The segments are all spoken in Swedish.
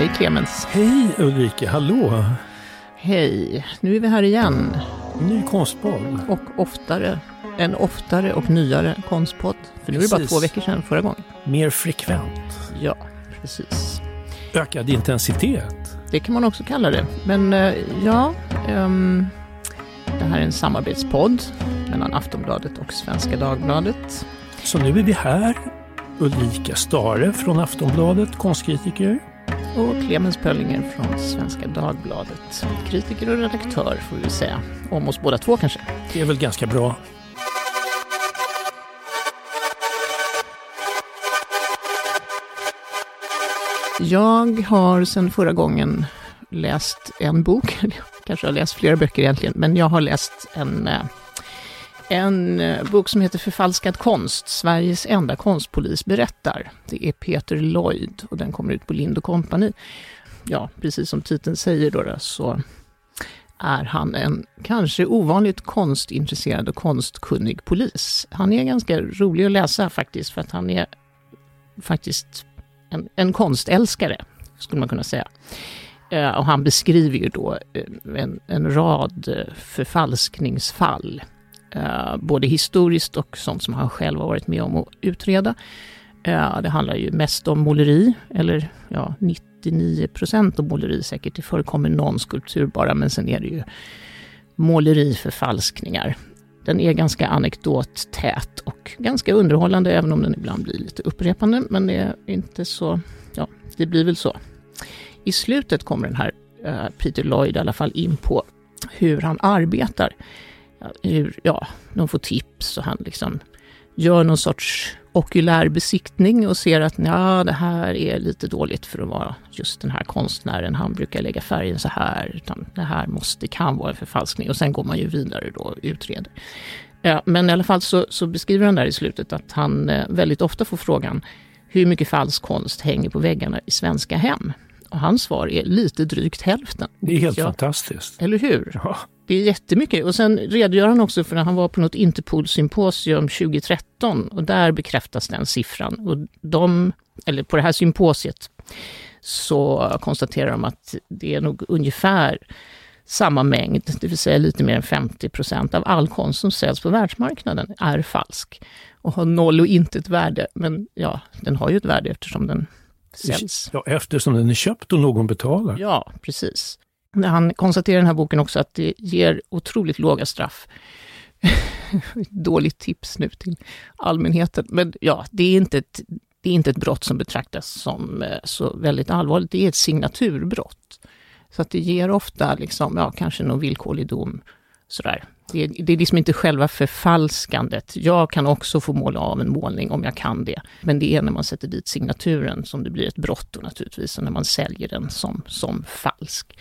Hej Clemens. Hej Ulrika, hallå! Hej, nu är vi här igen. Ny konstpodd. Och oftare, en oftare och nyare konstpodd. För nu är det bara två veckor sedan förra gången. Mer frekvent. Ja, precis. Ökad intensitet. Det kan man också kalla det. Men eh, ja, ehm, det här är en samarbetspodd mellan Aftonbladet och Svenska Dagbladet. Så nu är vi här. Ulrika Stare från Aftonbladet, konstkritiker. Och Clemens Pöllinger från Svenska Dagbladet. Kritiker och redaktör får vi säga. Om oss båda två kanske. Det är väl ganska bra. Jag har sedan förra gången läst en bok, kanske har läst flera böcker egentligen, men jag har läst en, eh, en eh, bok som heter Förfalskad konst, Sveriges enda konstpolis berättar. Det är Peter Lloyd och den kommer ut på Lind Company. Ja, precis som titeln säger då, då så är han en kanske ovanligt konstintresserad och konstkunnig polis. Han är ganska rolig att läsa faktiskt, för att han är faktiskt en, en konstälskare, skulle man kunna säga. Eh, och han beskriver ju då eh, en, en rad förfalskningsfall, eh, både historiskt och sånt som han själv har varit med om att utreda. Eh, det handlar ju mest om måleri, eller ja, 99 procent om måleri säkert. Det förekommer någon skulptur bara, men sen är det ju måleriförfalskningar. Den är ganska anekdottät och ganska underhållande, även om den ibland blir lite upprepande. Men det är inte så, ja, det blir väl så. I slutet kommer den här eh, Peter Lloyd i alla fall in på hur han arbetar. Hur, ja, de får tips och han liksom gör någon sorts okulär besiktning och ser att ja, det här är lite dåligt för att vara just den här konstnären. Han brukar lägga färgen så här, utan det här måste, kan vara en förfalskning. Och sen går man ju vidare då och utreder. Ja, men i alla fall så, så beskriver han där i slutet att han eh, väldigt ofta får frågan hur mycket falsk konst hänger på väggarna i svenska hem? Och hans svar är lite drygt hälften. Det är helt Ja. fantastiskt. Eller hur? Ja. Det är jättemycket. Och sen redogör han också för att han var på något Interpol-symposium 2013 och där bekräftas den siffran. Och de, eller på det här symposiet så konstaterar de att det är nog ungefär samma mängd, det vill säga lite mer än 50 procent av all konst som säljs på världsmarknaden är falsk och har noll och inte ett värde. Men ja, den har ju ett värde eftersom den säljs. Ja, eftersom den är köpt och någon betalar. Ja, precis. Han konstaterar i den här boken också att det ger otroligt låga straff. Dåligt tips nu till allmänheten. Men ja, det är inte ett, det är inte ett brott som betraktas som eh, så väldigt allvarligt. Det är ett signaturbrott. Så att det ger ofta liksom, ja, kanske någon villkorlig dom. Sådär. Det, är, det är liksom inte själva förfalskandet. Jag kan också få måla av en målning om jag kan det. Men det är när man sätter dit signaturen som det blir ett brott då naturligtvis, och när man säljer den som, som falsk.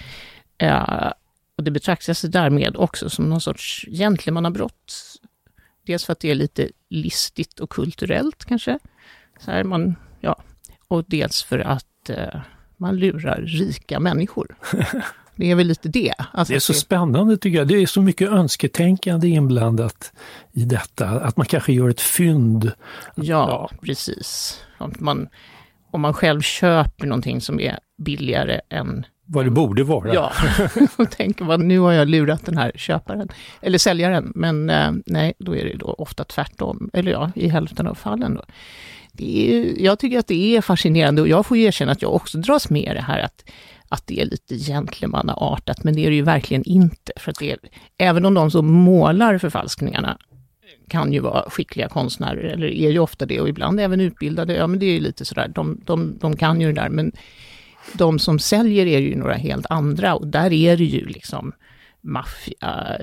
Eh, och det betraktas därmed också som någon sorts gentlemannabrott. Dels för att det är lite listigt och kulturellt kanske. Så här man, ja. Och dels för att eh, man lurar rika människor. Det är väl lite det. Alltså Det är så spännande tycker jag. Det är så mycket önsketänkande inblandat i detta. Att man kanske gör ett fynd. Ja, precis. Om man, om man själv köper någonting som är billigare än Vad det borde vara. Ja, och tänker man nu har jag lurat den här köparen, eller säljaren, men eh, nej, då är det då ofta tvärtom, eller ja, i hälften av fallen då. Det är, jag tycker att det är fascinerande och jag får ju erkänna att jag också dras med det här att, att det är lite gentlemannaartat, men det är det ju verkligen inte. För att det är, även om de som målar förfalskningarna kan ju vara skickliga konstnärer, eller är ju ofta det, och ibland även utbildade, ja men det är ju lite sådär, de, de, de kan ju det där, men de som säljer är ju några helt andra och där är det ju liksom maffia,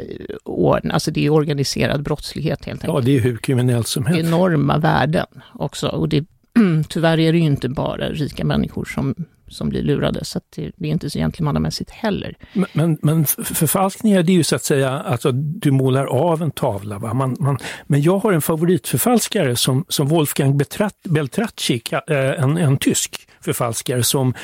alltså det är organiserad brottslighet helt Ja, enkelt. det är hur kriminellt som helst. Enorma värden också och det, tyvärr är det ju inte bara rika människor som, som blir lurade så det, det är inte så gentlemannamässigt heller. Men, men, men förfalskningar, det är ju så att säga, alltså du målar av en tavla. Va? Man, man, men jag har en favoritförfalskare som, som Wolfgang Beltracci, eh, en, en tysk förfalskare som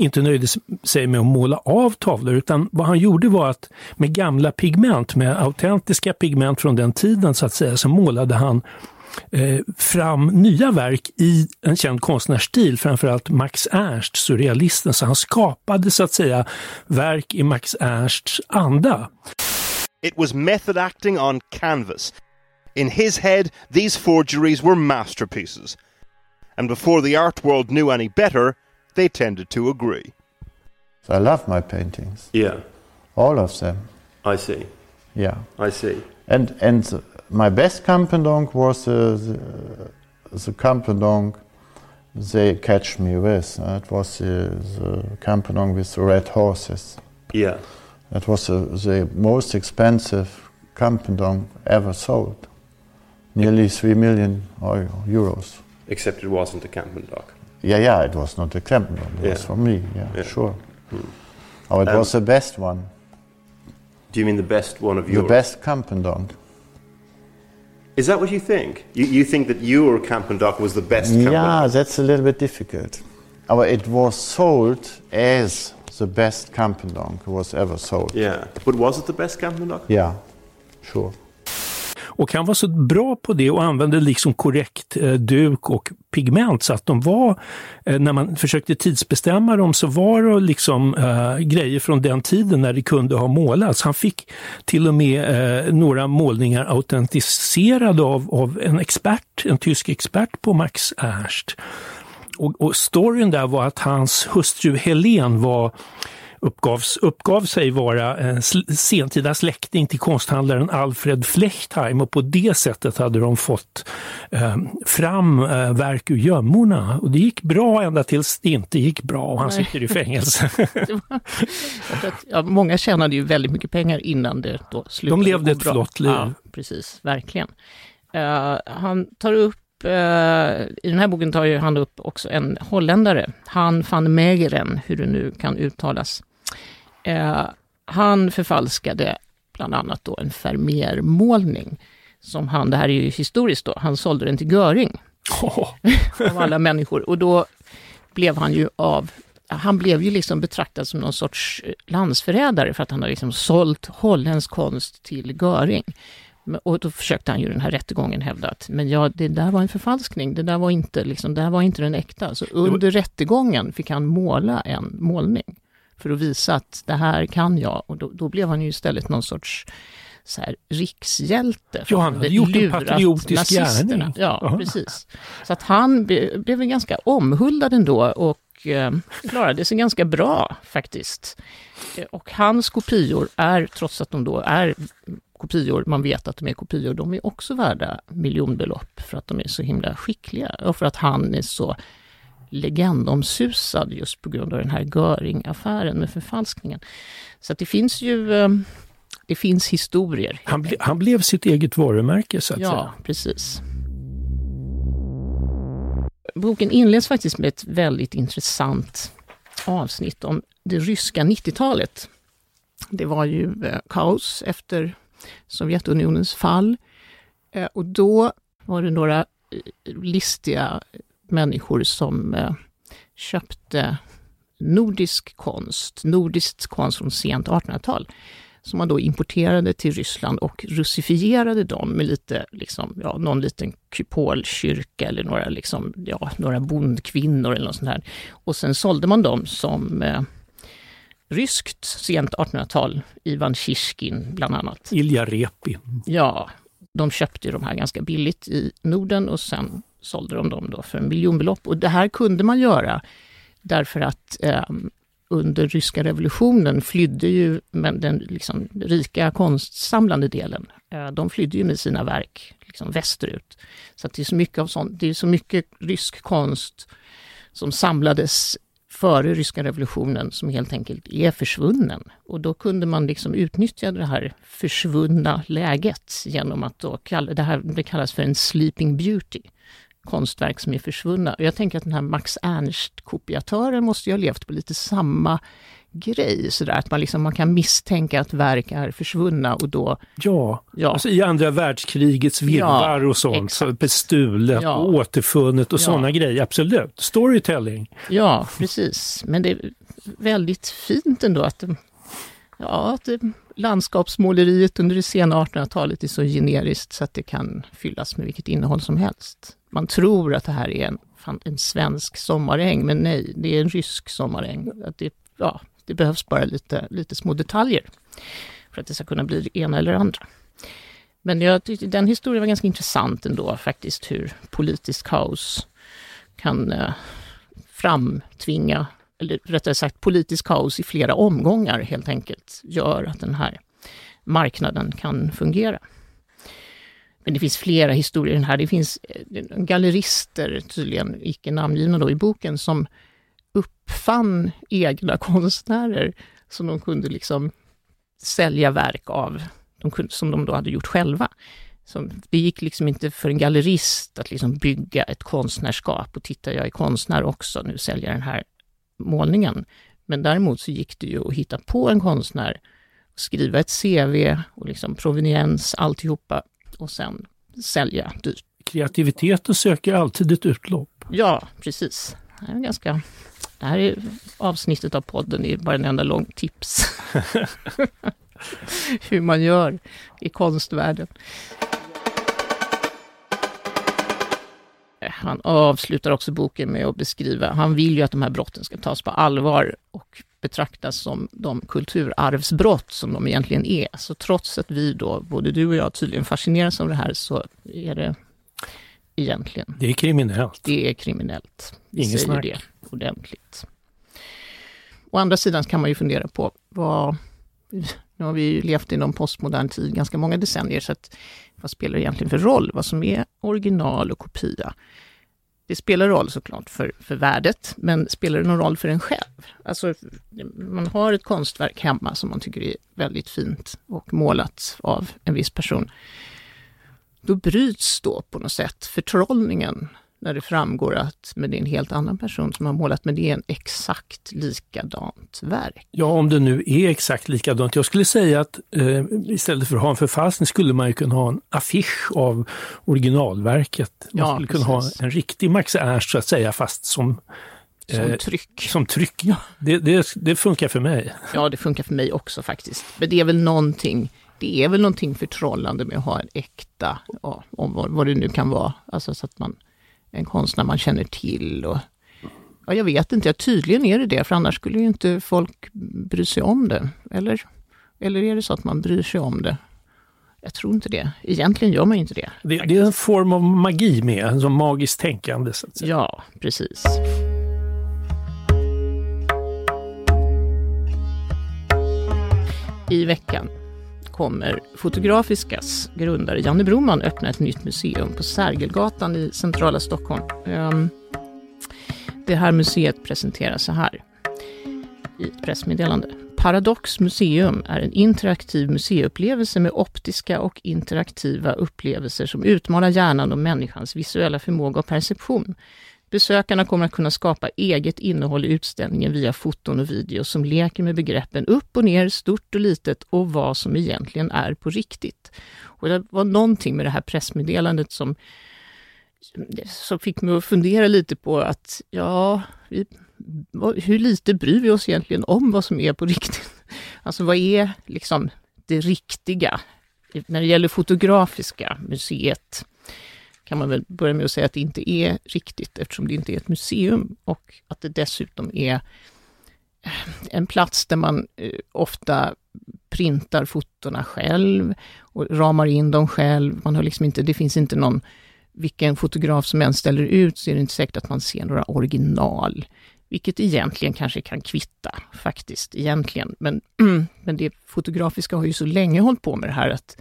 inte nöjde sig med att måla av tavlor, utan vad han gjorde var att med gamla pigment, med autentiska pigment från den tiden så att säga, så målade han eh, fram nya verk i en känd konstnärsstil, framförallt Max Ernst, surrealisten. Så han skapade så att säga verk i Max Ernsts anda. It was method acting on canvas. In his head, these forgeries were masterpieces. And before the art world knew any better, they tended to agree. So I love my paintings, Yeah, all of them. I see. Yeah, I see. and and my best Campendonk was uh, the, the Campendonk they catch me with. Uh, it was the, the Campendonk with the red horses. Yeah. That was uh, the most expensive Campendonk ever sold. Nearly three million euros. Except it wasn't a Campbell dog. Yeah, yeah, it was not a Campendonk. It was for me. Yeah, Yeah. sure. Oh, it Um, was the best one. Do you mean the best one of The yours? best Campendonk. Is that what you think? You, you think that your Campbell dog was the best Campbell Yeah, that's a little bit difficult. But it was sold as the best Campendonk was ever sold. Yeah. But was it the best Campbell dog? Yeah, sure. Och han var så bra på det och använde liksom korrekt eh, duk och pigment så att de var, eh, när man försökte tidsbestämma dem så var det liksom eh, grejer från den tiden när det kunde ha målats. Han fick till och med eh, några målningar autentiserade av, av en expert, en tysk expert på Max Ernst. Och, och storyn där var att hans hustru Helen var uppgavs, uppgav sig vara en sentida släkting till konsthandlaren Alfred Flechtheim och på det sättet hade de fått eh, fram eh, verk ur gömmorna. Och det gick bra ända tills det inte gick bra och han Nej. sitter i fängelse. Att, ja, många tjänade ju väldigt mycket pengar innan det då slutade De levde ett bra. flott liv. Ja, precis, verkligen. Eh, han tar upp, eh, i den här boken tar ju han upp också en holländare, Han van Meegeren, hur det nu kan uttalas. Eh, han förfalskade bland annat då en Vermeer-målning, som han, det här är ju historiskt då, han sålde den till Göring av alla människor. Och då blev han ju av han blev ju liksom betraktad som någon sorts eh, landsförrädare för att han har liksom sålt holländsk konst till Göring. Och då försökte han ju den här rättegången hävda att men ja, det där var en förfalskning, det där var inte, liksom, det här var inte den äkta. Så under rättegången fick han måla en målning för att visa att det här kan jag. Och då, då blev han ju istället någon sorts så här, rikshjälte. Ja, han hade gjort en patriotisk gärning. Ja, Ja. precis. Så att han be, blev ganska omhuldad ändå och eh, klarade sig ganska bra faktiskt. Eh, Och hans kopior är, trots att de då är kopior, man vet att de är kopior, de är också värda miljonbelopp för att de är så himla skickliga och för att han är så legendomsusad just på grund av den här Göring-affären med förfalskningen. Så det finns ju, eh, det finns historier. Han, ble, han blev sitt eget varumärke så att Ja, säga. precis. Boken inleds faktiskt med ett väldigt intressant avsnitt om det ryska 90-talet. Det var ju eh, kaos efter Sovjetunionens fall. Eh, och då var det några listiga människor som eh, köpte nordisk konst, nordiskt konst från sent 1800-tal som man då importerade till Ryssland och russifierade dem med lite, liksom, ja, någon liten kupolkyrka eller några, liksom, ja, några bondkvinnor eller något sånt här. Och sen sålde man dem som eh, ryskt sent 1800-tal, Ivan Shishkin bland annat. Ilja Repin. Ja, de köpte de här ganska billigt i Norden och sen sålde de dem då för miljonbelopp. Och det här kunde man göra därför att eh, under ryska revolutionen flydde ju men den liksom, rika konstsamlande delen, eh, de flydde ju med sina verk liksom, västerut. Så att det är så mycket av sånt, det är så mycket rysk konst som samlades före ryska revolutionen som helt enkelt är försvunnen. Och då kunde man liksom utnyttja det här försvunna läget genom att då kalla, det här det kallas för en sleeping beauty konstverk som är försvunna. Och jag tänker att den här Max Ernst-kopiatören måste ju ha levt på lite samma grej, sådär att man, liksom, man kan misstänka att verk är försvunna och då, Ja, ja, alltså i andra världskrigets virrvarr och sånt, så bestulet Ja. och återfunnet och Ja. sådana grejer, absolut. Storytelling. ja, precis. Men det är väldigt fint ändå att Ja, att landskapsmåleriet under det sena 1800-talet är så generiskt så att det kan fyllas med vilket innehåll som helst. Man tror att det här är en, en svensk sommaräng, men nej, det är en rysk sommaräng. Att det, ja, det behövs bara lite, lite små detaljer för att det ska kunna bli det ena eller andra. Men jag tyckte den historien var ganska intressant ändå faktiskt, hur politiskt kaos kan eh, framtvinga, eller rättare sagt politiskt kaos i flera omgångar helt enkelt, gör att den här marknaden kan fungera. Men det finns flera historier i den här. Det finns eh, gallerister, tydligen icke namngivna då i boken, som uppfann egna konstnärer som de kunde liksom sälja verk av, de kunde, som de då hade gjort själva. Så det gick liksom inte för en gallerist att liksom bygga ett konstnärskap och titta, jag är konstnär också, nu säljer jag den här målningen. Men däremot så gick det ju att hitta på en konstnär, skriva ett CV och liksom proveniens, alltihopa och sen sälja dyrt. Kreativiteten söker alltid ett utlopp. Ja, precis. Det, är ganska, det här är avsnittet av podden, det är bara en enda lång tips. Hur man gör i konstvärlden. Han avslutar också boken med att beskriva, han vill ju att de här brotten ska tas på allvar och betraktas som de kulturarvsbrott som de egentligen är. Så trots att vi då, både du och jag tydligen fascineras av det här, så är det egentligen... Det är kriminellt. Det är kriminellt. Vi Inget säger snack. det ordentligt. Å andra sidan kan man ju fundera på vad... Nu har vi ju levt i någon postmodern tid ganska många decennier, så att vad spelar det egentligen för roll? Vad som är original och kopia? Det spelar roll såklart för, för värdet, men spelar det någon roll för en själv? Alltså, man har ett konstverk hemma som man tycker är väldigt fint och målat av en viss person. Då bryts då på något sätt förtrollningen när det framgår att men det är en helt annan person som har målat, men det är en exakt likadant verk. Ja, om det nu är exakt likadant. Jag skulle säga att eh, istället för att ha en förfalskning skulle man ju kunna ha en affisch av originalverket. Man Ja, skulle kunna ha precis. en riktig Max Ernst så att säga, fast som, Som Eh, tryck. som tryck. Det, det, det funkar för mig. Ja, det funkar för mig också faktiskt. Men det är väl någonting, det är väl någonting förtrollande med att ha en äkta, ja, om vad, vad det nu kan vara, alltså så att man, en konstnär man känner till och Ja, jag vet inte, ja, tydligen är det det, för annars skulle ju inte folk bry sig om det. Eller, eller är det så att man bryr sig om det? Jag tror inte det. Egentligen gör man inte det. Det, det är en form av magi med, en sån magiskt tänkande. Så att säga. Ja, precis. I veckan kommer Fotografiskas grundare Janne Broman öppna ett nytt museum på Sergelgatan i centrala Stockholm. Ehm, det här museet presenteras så här i ett pressmeddelande. Paradox museum är en interaktiv museiupplevelse med optiska och interaktiva upplevelser som utmanar hjärnan och människans visuella förmåga och perception. Besökarna kommer att kunna skapa eget innehåll i utställningen via foton och video som leker med begreppen upp och ner, stort och litet och vad som egentligen är på riktigt. Och det var någonting med det här pressmeddelandet som, som fick mig att fundera lite på att, ja, vi, hur lite bryr vi oss egentligen om vad som är på riktigt? Alltså vad är liksom det riktiga? När det gäller Fotografiska museet kan man väl börja med att säga att det inte är riktigt eftersom det inte är ett museum och att det dessutom är eh, en plats där man eh, ofta printar fotona själv och ramar in dem själv. Man har liksom inte, det finns inte någon, vilken fotograf som än ställer ut så är det inte säkert att man ser några original. Vilket egentligen kanske kan kvitta faktiskt, egentligen. Men, men det fotografiska har ju så länge hållit på med det här att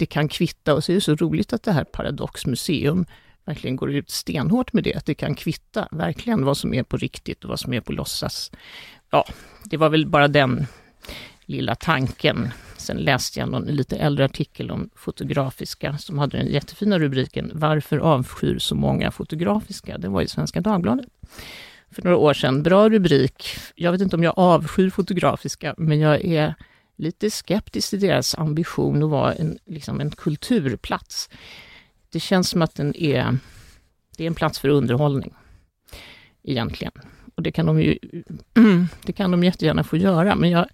det kan kvitta och så är det så roligt att det här Paradox museum verkligen går ut stenhårt med det, att det kan kvitta verkligen vad som är på riktigt och vad som är på låtsas. Ja, det var väl bara den lilla tanken. Sen läste jag någon lite äldre artikel om Fotografiska som hade den jättefina rubriken Varför avskyr så många Fotografiska? Det var i Svenska Dagbladet för några år sedan. Bra rubrik. Jag vet inte om jag avskyr Fotografiska, men jag är lite skeptisk till deras ambition att vara en, liksom en kulturplats. Det känns som att den är, det är en plats för underhållning, egentligen. Och det kan de ju det kan de jättegärna få göra, men jag,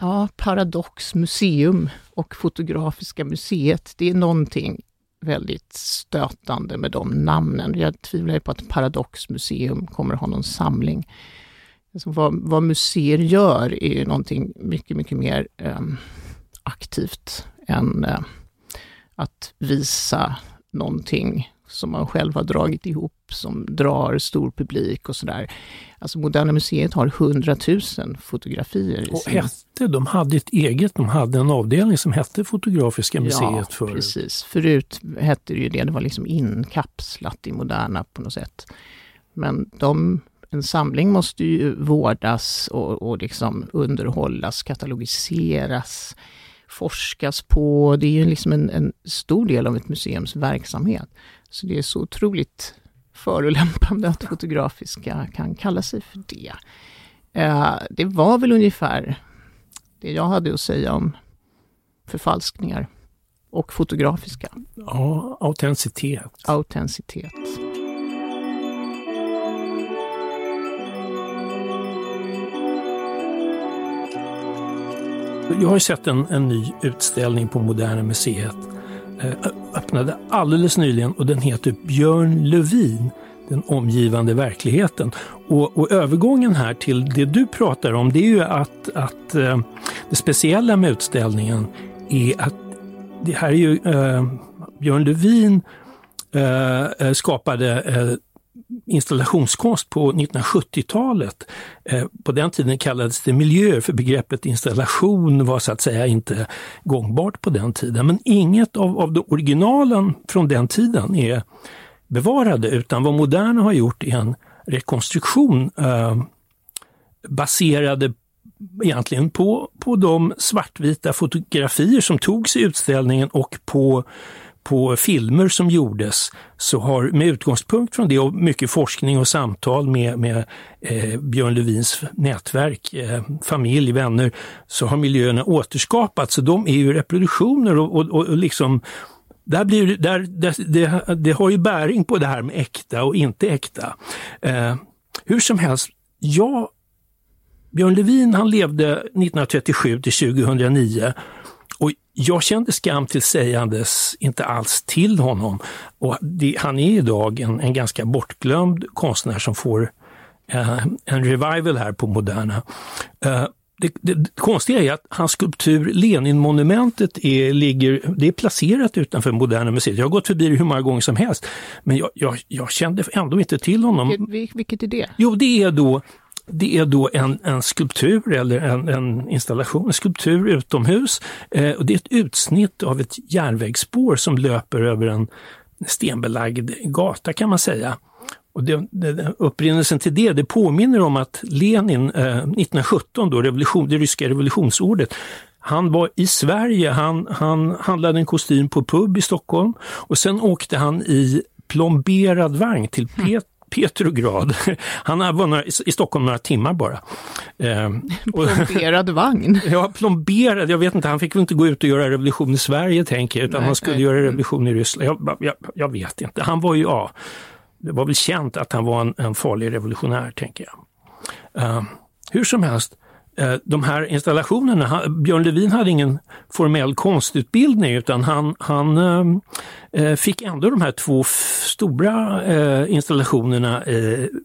Ja, Paradox museum och Fotografiska museet, det är någonting väldigt stötande med de namnen. Jag tvivlar på att Paradox museum kommer att ha någon samling. Alltså vad, vad museer gör är ju någonting mycket, mycket mer eh, aktivt än eh, att visa någonting som man själv har dragit ihop, som drar stor publik och sådär. Alltså Moderna Museet har 100 000 fotografier. Och hette, de hade ett eget, de hade en avdelning som hette Fotografiska museet ja, förut. precis. Förut hette det ju det, det var liksom inkapslat i Moderna på något sätt. Men de, en samling måste ju vårdas och, och liksom underhållas, katalogiseras, forskas på. Det är ju liksom en, en stor del av ett museums verksamhet. Så det är så otroligt förolämpande att Fotografiska kan kalla sig för det. Eh, det var väl ungefär det jag hade att säga om förfalskningar och fotografiska. Ja, autenticitet. Autenticitet. Jag har sett en, en ny utställning på Moderna Museet. Eh, öppnade alldeles nyligen och den heter Björn Lövin den omgivande verkligheten. Och, och, övergången här till det du pratar om, det är ju att, att eh, det speciella med utställningen är att det här är ju eh, Björn Lövin eh, eh skapade eh, installationskonst på 1970-talet. Eh, på den tiden kallades det miljö, för begreppet installation var så att säga inte gångbart på den tiden. Men inget av, av de originalen från den tiden är bevarade, utan vad Moderna har gjort är en rekonstruktion eh, baserade egentligen på, på de svartvita fotografier som togs i utställningen och på, på filmer som gjordes. Så har med utgångspunkt från det och mycket forskning och samtal med, med eh, Björn Levins nätverk, eh, familj, vänner, så har miljöerna återskapats. Så de är ju reproduktioner och, och, och liksom där blir, där, det, det, det, har ju bäring på det här med äkta och inte äkta. Eh, hur som helst, jag, Björn Levin han levde 1937 till 2009 och jag kände skam till sägandes inte alls till honom. Och det, han är idag en, en ganska bortglömd konstnär som får eh, en revival här på Moderna. Eh, det, det, det, konstiga är att hans skulptur Lenin-monumentet är, ligger, det är placerat utanför Moderna Museet. Jag har gått förbi det hur många gånger som helst, men jag, jag, jag kände ändå inte till honom. Vilket, vilket är det? Jo, det är då det är då en, en skulptur eller en, en, installation, en skulptur utomhus. Eh, och det är ett utsnitt av ett järnvägsspår som löper över en stenbelagd gata kan man säga. Och det, det, upprinnelsen till det, det påminner om att Lenin eh, 1917, då, revolution, det ryska revolutionsordet, han var i Sverige, han, han handlade en kostym på pub i Stockholm och sen åkte han i plomberad vagn till Pet mm. Petrograd. Han var några, i Stockholm några timmar bara. Eh, plomberad vagn? ja, plomberad, jag vet inte, han fick väl inte gå ut och göra revolution i Sverige tänker jag, utan nej, han skulle nej. göra revolution i Ryssland. Jag, jag, jag, vet inte, han var ju, ja, det var väl känt att han var en, en farlig revolutionär, tänker jag. Uh, hur som helst, Eh, de här installationerna, Björn Levin hade ingen formell konstutbildning utan han, han eh, eh, fick ändå de här två stora installationerna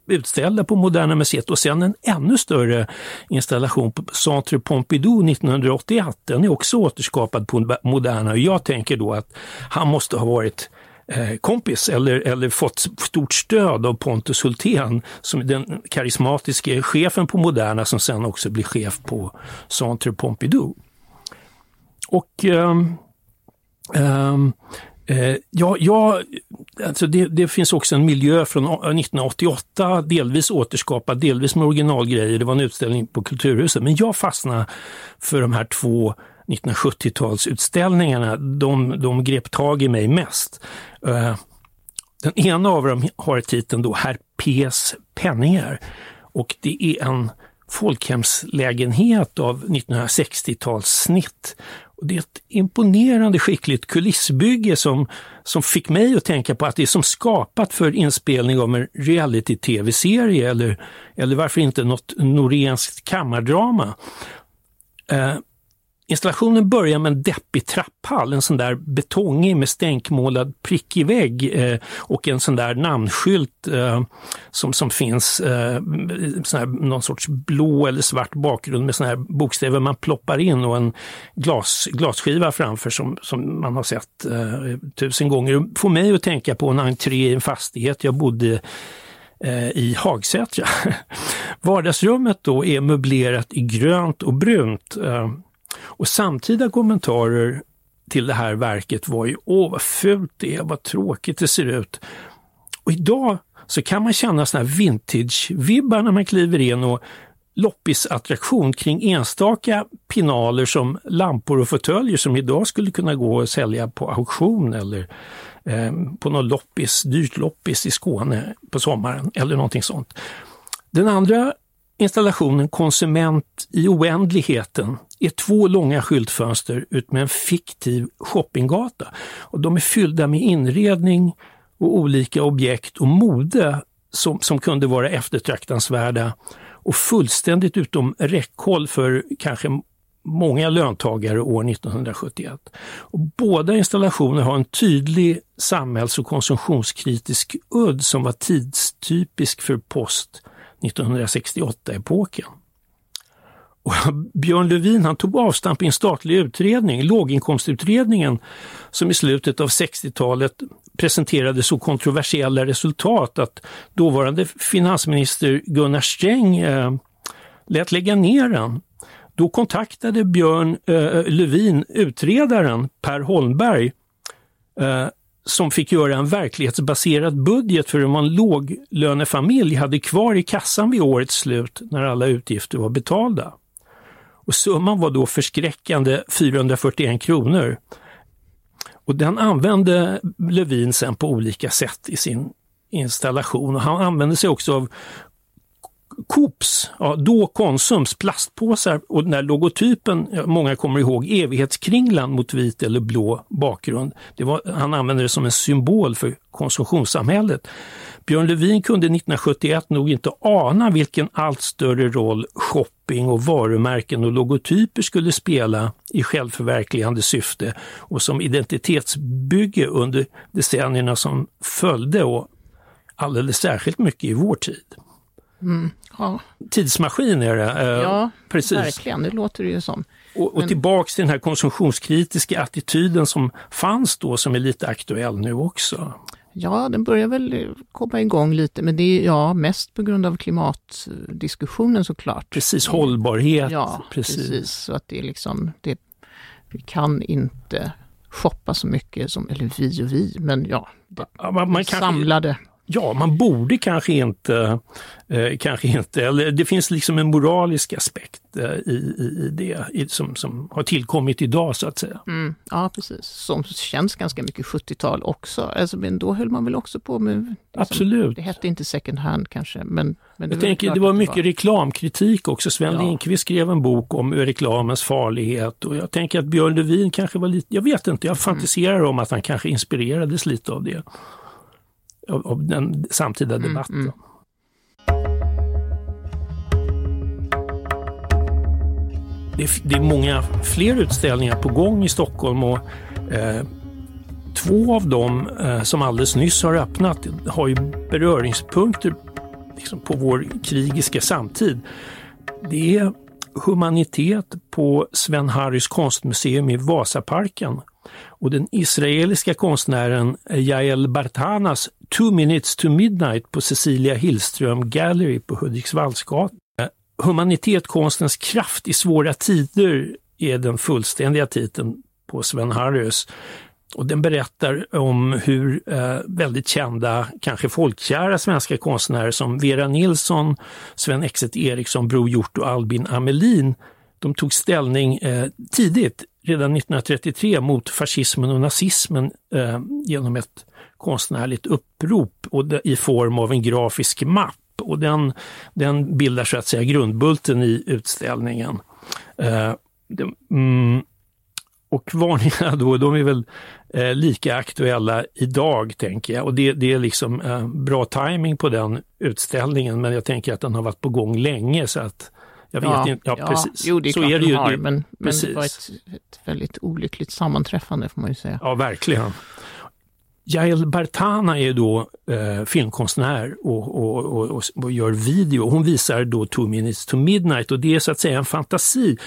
utställda på Moderna Museet och sen en ännu större installation på Centre Pompidou 1981. Den är också återskapad på Moderna och jag tänker då att han måste ha varit Eh, kompis eller, eller fått stort stöd av Pontus Hultén, som är den karismatiske chefen på Moderna som sen också blir chef på Centre Pompidou. Och um, um, ja, ja alltså det, det, finns också en miljö från 1988, delvis återskapad, delvis med originalgrejer. Det var en utställning på Kulturhuset. Men jag fastnade för de här två 1970-talsutställningarna. De, de grep tag i mig mest. Eh, den ena av dem har titeln då Herr P's penningar. Och det är en folkhemslägenhet av 1960-talssnitt det är ett imponerande skickligt kulissbygge som, som fick mig att tänka på att det är som skapat för inspelning av en reality-tv-serie eller, eller varför inte något norenskt kammardrama. Eh, Installationen börjar med en deppig trapphall, en sån där betongig med stänkmålad prickig vägg eh, och en sån där namnskylt eh, som, som finns, eh, sån här, någon sorts blå eller svart bakgrund med såna här bokstäver man ploppar in och en glas, glasskiva framför som, som man har sett eh, tusen gånger. Det får mig att tänka på en entré i en fastighet jag bodde eh, i Hagsätra. Vardagsrummet då är möblerat i grönt och brunt. Eh, och samtida kommentarer till det här verket var ju åh vad fult det är, vad tråkigt det ser ut. Och idag så kan man känna såna här vintage-vibbar när man kliver in och loppisattraktion kring enstaka pinaler som lampor och fåtöljer som idag skulle kunna gå att sälja på auktion eller eh, på någon loppis, dyrt loppis i Skåne på sommaren eller någonting sånt. Den andra installationen Konsument i oändligheten är två långa skyltfönster utmed en fiktiv shoppinggata. Och de är fyllda med inredning och olika objekt och mode som, som kunde vara eftertraktansvärda och fullständigt utom räckhåll för kanske många löntagare år 1971. Och båda installationer har en tydlig samhälls och konsumtionskritisk udd som var tidstypisk för post 1968-epoken. Och Björn Lövin han tog avstamp i en statlig utredning, låginkomstutredningen, som i slutet av 60-talet presenterade så kontroversiella resultat att dåvarande finansminister Gunnar Sträng eh, lät lägga ner den. Då kontaktade Björn eh, Lövin utredaren Per Holmberg eh, som fick göra en verklighetsbaserad budget för hur man låglönefamilj hade kvar i kassan vid årets slut när alla utgifter var betalda. Och summan var då förskräckande 441 kronor. Och den använde Lövin sen på olika sätt i sin installation. Och han använde sig också av Coops, ja, då Konsums plastpåsar och den där logotypen, många kommer ihåg, evighetskringlan mot vit eller blå bakgrund. Det var, han använde det som en symbol för konsumtionssamhället. Björn Levin kunde 1971 nog inte ana vilken allt större roll shopping och varumärken och logotyper skulle spela i självförverkligande syfte och som identitetsbygge under decennierna som följde och alldeles särskilt mycket i vår tid. Mm, ja. Tidsmaskin är det. Eh, ja, precis. verkligen. Det låter det ju som. Och, och Men... tillbaks till den här konsumtionskritiska attityden som fanns då, som är lite aktuell nu också. Ja, den börjar väl komma igång lite, men det är ja, mest på grund av klimatdiskussionen såklart. Precis, hållbarhet. Ja, precis. precis så att det är liksom, det, vi kan inte shoppa så mycket som, eller vi och vi, men ja, det, man, man samlade. Ja, man borde kanske inte, eh, kanske inte, eller det finns liksom en moralisk aspekt eh, i, i, det i, som, som har tillkommit idag så att säga. Mm, ja, precis. Som känns ganska mycket 70-tal också. Alltså, men då höll man väl också på med... Liksom, Absolut. Det hette inte second hand kanske, men... men det Jag tänker, det var mycket det var. reklamkritik också. Sven ja. Lindqvist skrev en bok om reklamens farlighet och jag tänker att Björn Levin kanske var lite, jag vet inte, jag fantiserar mm. om att han kanske inspirerades lite av det av, av den samtida mm, debatten. Mm, Det, är, det, är, många fler utställningar på gång i Stockholm och eh, två av dem eh, som alldeles nyss har öppnat har ju beröringspunkter liksom, på vår krigiska samtid. Det är humanitet på Sven Harrys konstmuseum i Vasaparken och den israeliska konstnären Jael Bartanas Two minutes to midnight på Cecilia Hillström Gallery på Hudiksvallsgatan. Humanitet, konstens kraft i svåra tider är den fullständiga titeln på Sven Harrius. Och den berättar om hur eh, väldigt kända, kanske folkkära svenska konstnärer som Vera Nilsson, Sven Exet Eriksson, Bror Hjort och Albin Amelin, de tog ställning eh, tidigt, redan 1933, mot fascismen och nazismen eh, genom ett konstnärligt upprop och det, i form av en grafisk mapp. Och den, den bildar så att säga grundbulten i utställningen. Eh, det, mm, och varningarna då, de är väl eh, lika aktuella idag tänker jag. Och det, det är liksom eh, bra timing på den utställningen men jag tänker att den har varit på gång länge så att Jag vet ja, inte, ja, ja, precis. Jo, det är så klart är det ju. har, men, men det var ett, ett väldigt olyckligt sammanträffande får man ju säga. Ja, verkligen. Jael Bartana är då eh, filmkonstnär och, och, och, och, och gör video. Hon visar då Two minutes to midnight och det är så att säga en fantasi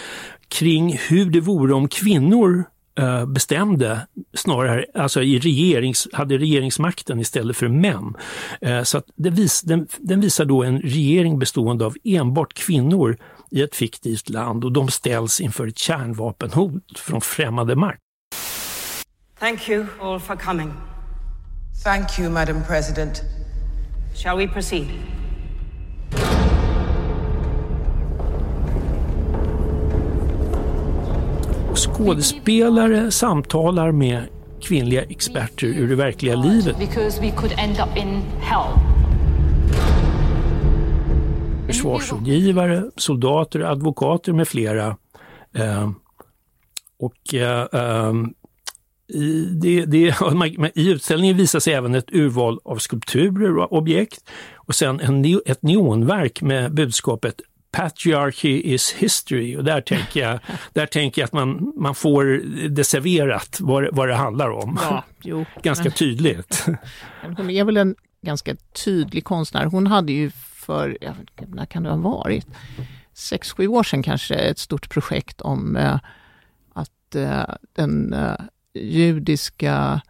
kring hur det vore om kvinnor eh, bestämde snarare, alltså i regerings, hade regeringsmakten istället för män. Eh, så att det vis, den, den visar då en regering bestående av enbart kvinnor i ett fiktivt land och de ställs inför ett kärnvapenhot från främmande makt. Thank you all for coming. Thank you, Madam President. Shall we proceed? Skådespelare samtalar med kvinnliga experter ur det verkliga livet. Försvarsrådgivare, soldater, advokater med flera. Eh, och eh, eh, det, det, I utställningen visas även ett urval av skulpturer och objekt och sen en, ett neonverk med budskapet Patriarchy is history och där tänker jag, där tänker jag att man, man får det serverat vad, vad det handlar om. Ja, jo, Ganska men- tydligt. Hon är väl en ganska tydlig konstnär. Hon hade ju för, när kan det ha varit, sex, sju år sedan kanske, ett stort projekt om eh, att eh, den eh, judiska,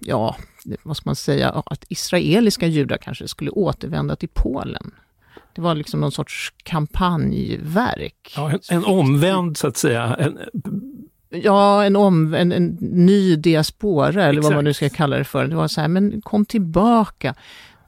ja, vad ska man säga, att israeliska judar kanske skulle återvända till Polen. Det var liksom någon sorts kampanjverk. Ja, en, en omvänd så att säga, en, Ja, en, om, en, en ny diaspora eller vad man nu ska Exakt. kalla det för. Det var så här, men kom tillbaka.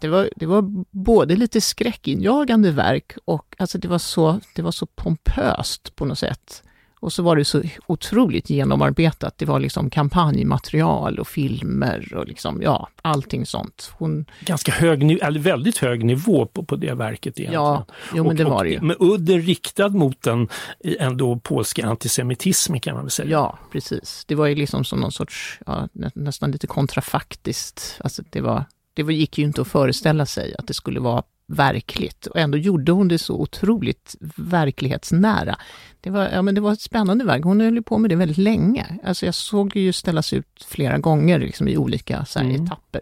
Det var, det var både lite skräckinjagande verk och alltså det var, så, det var så pompöst på något sätt. Och så var det så otroligt genomarbetat. Det var liksom kampanjmaterial och filmer och liksom, ja, allting sånt. Hon, ganska hög, eller väldigt hög nivå på, på det verket egentligen. ja, jo men det var det ju. Med udden riktad mot den ändå polska antisemitismen kan man väl säga. Ja, precis. Det var ju liksom som någon sorts, ja, nä, nästan lite kontrafaktiskt. Alltså det, var, det gick ju inte att föreställa sig att det skulle vara verkligt. Och ändå gjorde hon det så otroligt verklighetsnära. Det var, ja, men det var ett spännande verk. Hon höll på med det väldigt länge. Alltså jag såg ju ställas ut flera gånger liksom, i olika så här, Mm. etapper.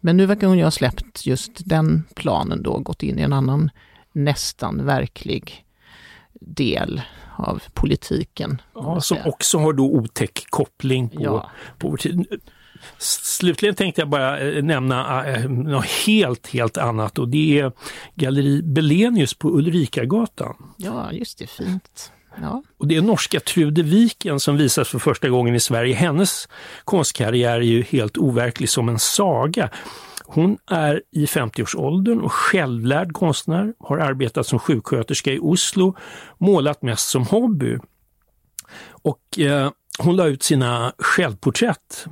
Men nu verkar hon ju ha släppt just den planen då, gått in i en annan nästan verklig del av politiken. Ja, som också har då otäck koppling på, Ja. på vår tid. Slutligen tänkte jag bara eh, nämna eh, något helt, helt annat och det är Galleri Belenius på Ulrikagatan. Ja, just det, fint. Ja, Och det är norska Trude Viken som visas för första gången i Sverige. Hennes konstkarriär är ju helt overklig som en saga. Hon är i 50-årsåldern och självlärd konstnär, har arbetat som sjuksköterska i Oslo, målat mest som hobby. Och eh, hon la ut sina självporträtt,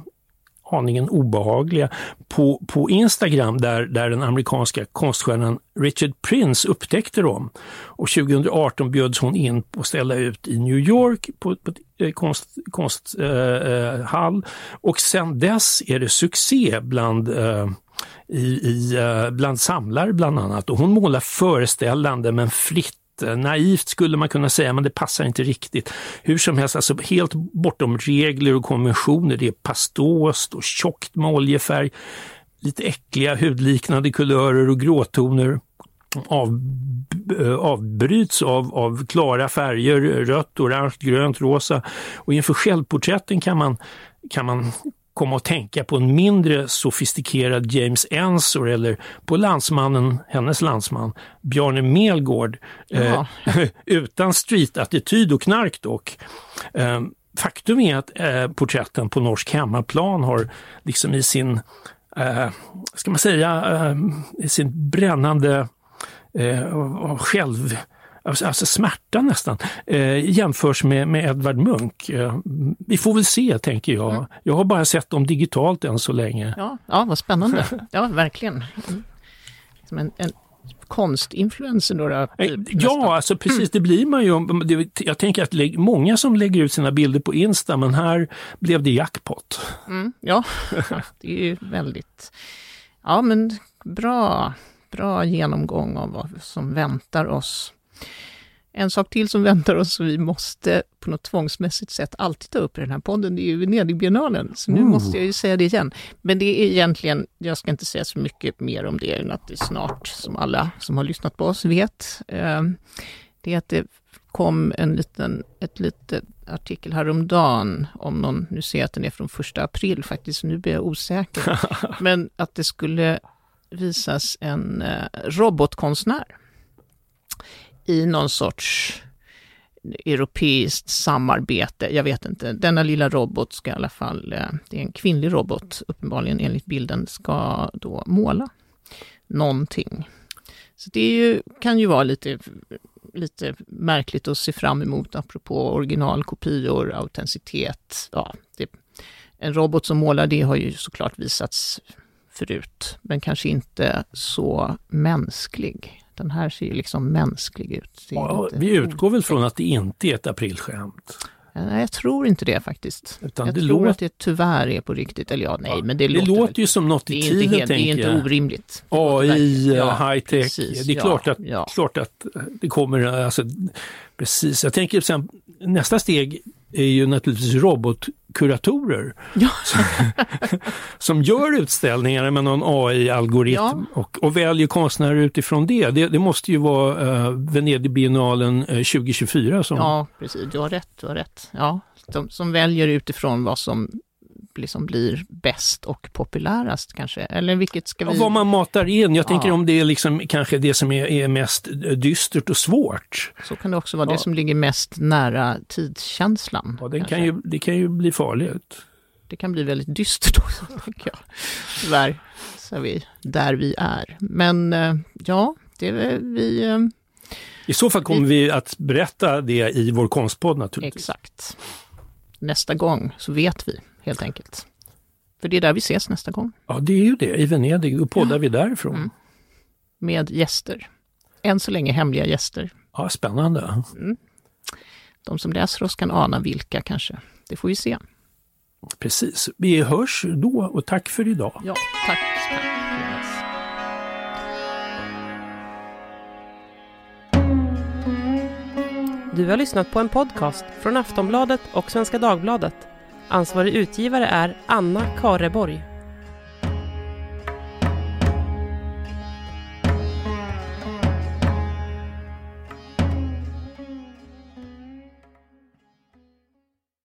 aningen obehagliga, på, på Instagram där, där den amerikanska konststjärnan Richard Prince upptäckte dem. Och 2018 bjöds hon in på att ställa ut i New York på, på eh, konsthall konst, eh, eh och sen dess är det succé bland eh, i, i, eh, bland samlare bland annat. Och hon målar föreställande men fritt lite eh, Naivt skulle man kunna säga, men det passar inte riktigt. Hur som helst, alltså helt bortom regler och konventioner. Det är pastost och tjockt med oljefärg, lite äckliga hudliknande kulörer och gråtoner. Av, eh, avbryts av, av klara färger, rött, orange, grönt, rosa. Och inför självporträtten kan man, kan man komma att tänka på en mindre sofistikerad James Ensor eller på landsmannen, hennes landsman, Bjarne Melgård. Eh, utan streetattityd och knark dock. Eh, faktum är att eh, porträtten på Norsk hemmaplan har liksom i sin, eh, ska man säga, eh, i sin brännande eh, själv Alltså, alltså smärta nästan, eh, jämförs med, med Edvard Munch. Eh, vi får väl se, tänker jag. Jag har bara sett dem digitalt än så länge. ja, ja vad spännande. Ja, verkligen. Mm. Som en, en konstinfluencer då. då Eh, typ, Ja, nästan. alltså precis, det blir man ju. Jag tänker att många som lägger ut sina bilder på Insta, men här blev det jackpot. Mm, ja, det är ju väldigt... Ja, men bra, bra genomgång av vad som väntar oss. En sak till som väntar oss, som vi måste på något tvångsmässigt sätt alltid ta upp i den här podden, det är ju Venedigbiennalen. Så nu Ooh. måste jag ju säga det igen. Men det är egentligen, jag ska inte säga så mycket mer om det, än att det snart, som alla som har lyssnat på oss vet, eh, det är att det kom en liten, ett litet artikel häromdagen om någon, nu ser jag att den är från första april faktiskt, nu blir jag osäker, men att det skulle visas en eh, robotkonstnär i någon sorts europeiskt samarbete. Jag vet inte, denna lilla robot ska i alla fall, eh, det är en kvinnlig robot uppenbarligen enligt bilden, ska då måla någonting. Så det är ju, kan ju vara lite, lite märkligt att se fram emot apropå originalkopior, autenticitet. Ja, det, en robot som målar det har ju såklart visats förut, men kanske inte så mänsklig. Den här ser ju liksom mänsklig ut. Ja, vi utgår väl från att det inte är ett aprilskämt. Nej, jag tror inte det faktiskt. Utan jag det tror låter- att det tyvärr är på riktigt. Eller ja, nej, men det, Det låter, låter ju som något i tiden, helt, det är tänker inte jag. orimligt. AI, Ja, eh, high-tech. precis, det är ja, klart, att, ja. klart att det kommer, alltså, precis. Jag tänker sen, nästa steg är ju naturligtvis robotkuratorer. Ja. som gör utställningar med någon AI-algoritm Ja. och, och väljer konstnärer utifrån det. Det, det måste ju vara uh, Venedigbiennalen eh, 2024 som... Ja, precis. Du har rätt. Du har rätt. Ja, de som väljer utifrån vad som liksom blir bäst och populärast kanske. Eller vilket ska Ja, vi... vad man matar in. Jag tänker Ja. om det är liksom kanske det som är, är mest dystert och svårt. Så kan det också vara Ja. det som ligger mest nära tidskänslan. Ja, den kanske. kan ju, det kan ju bli farligt. Det kan bli väldigt dystert också, tycker jag. Tyvärr så vi där vi är. Men eh, ja, det är vi... eh, I så fall kommer vi att berätta det i vår konstpodd naturligtvis. Exakt. Nästa gång så vet vi helt enkelt. För det är där vi ses nästa gång. Ja, det är ju det. I Venedig, då poddar vi därifrån. Mm. Med gäster. Än så länge hemliga gäster. Ja, spännande. De som läser oss kan ana vilka kanske. Det får vi se. Precis. Vi hörs då och tack för idag. Ja, tack. tack. Du har lyssnat på en podcast från Aftonbladet och Svenska Dagbladet. Ansvarig utgivare är Anna Kareborg.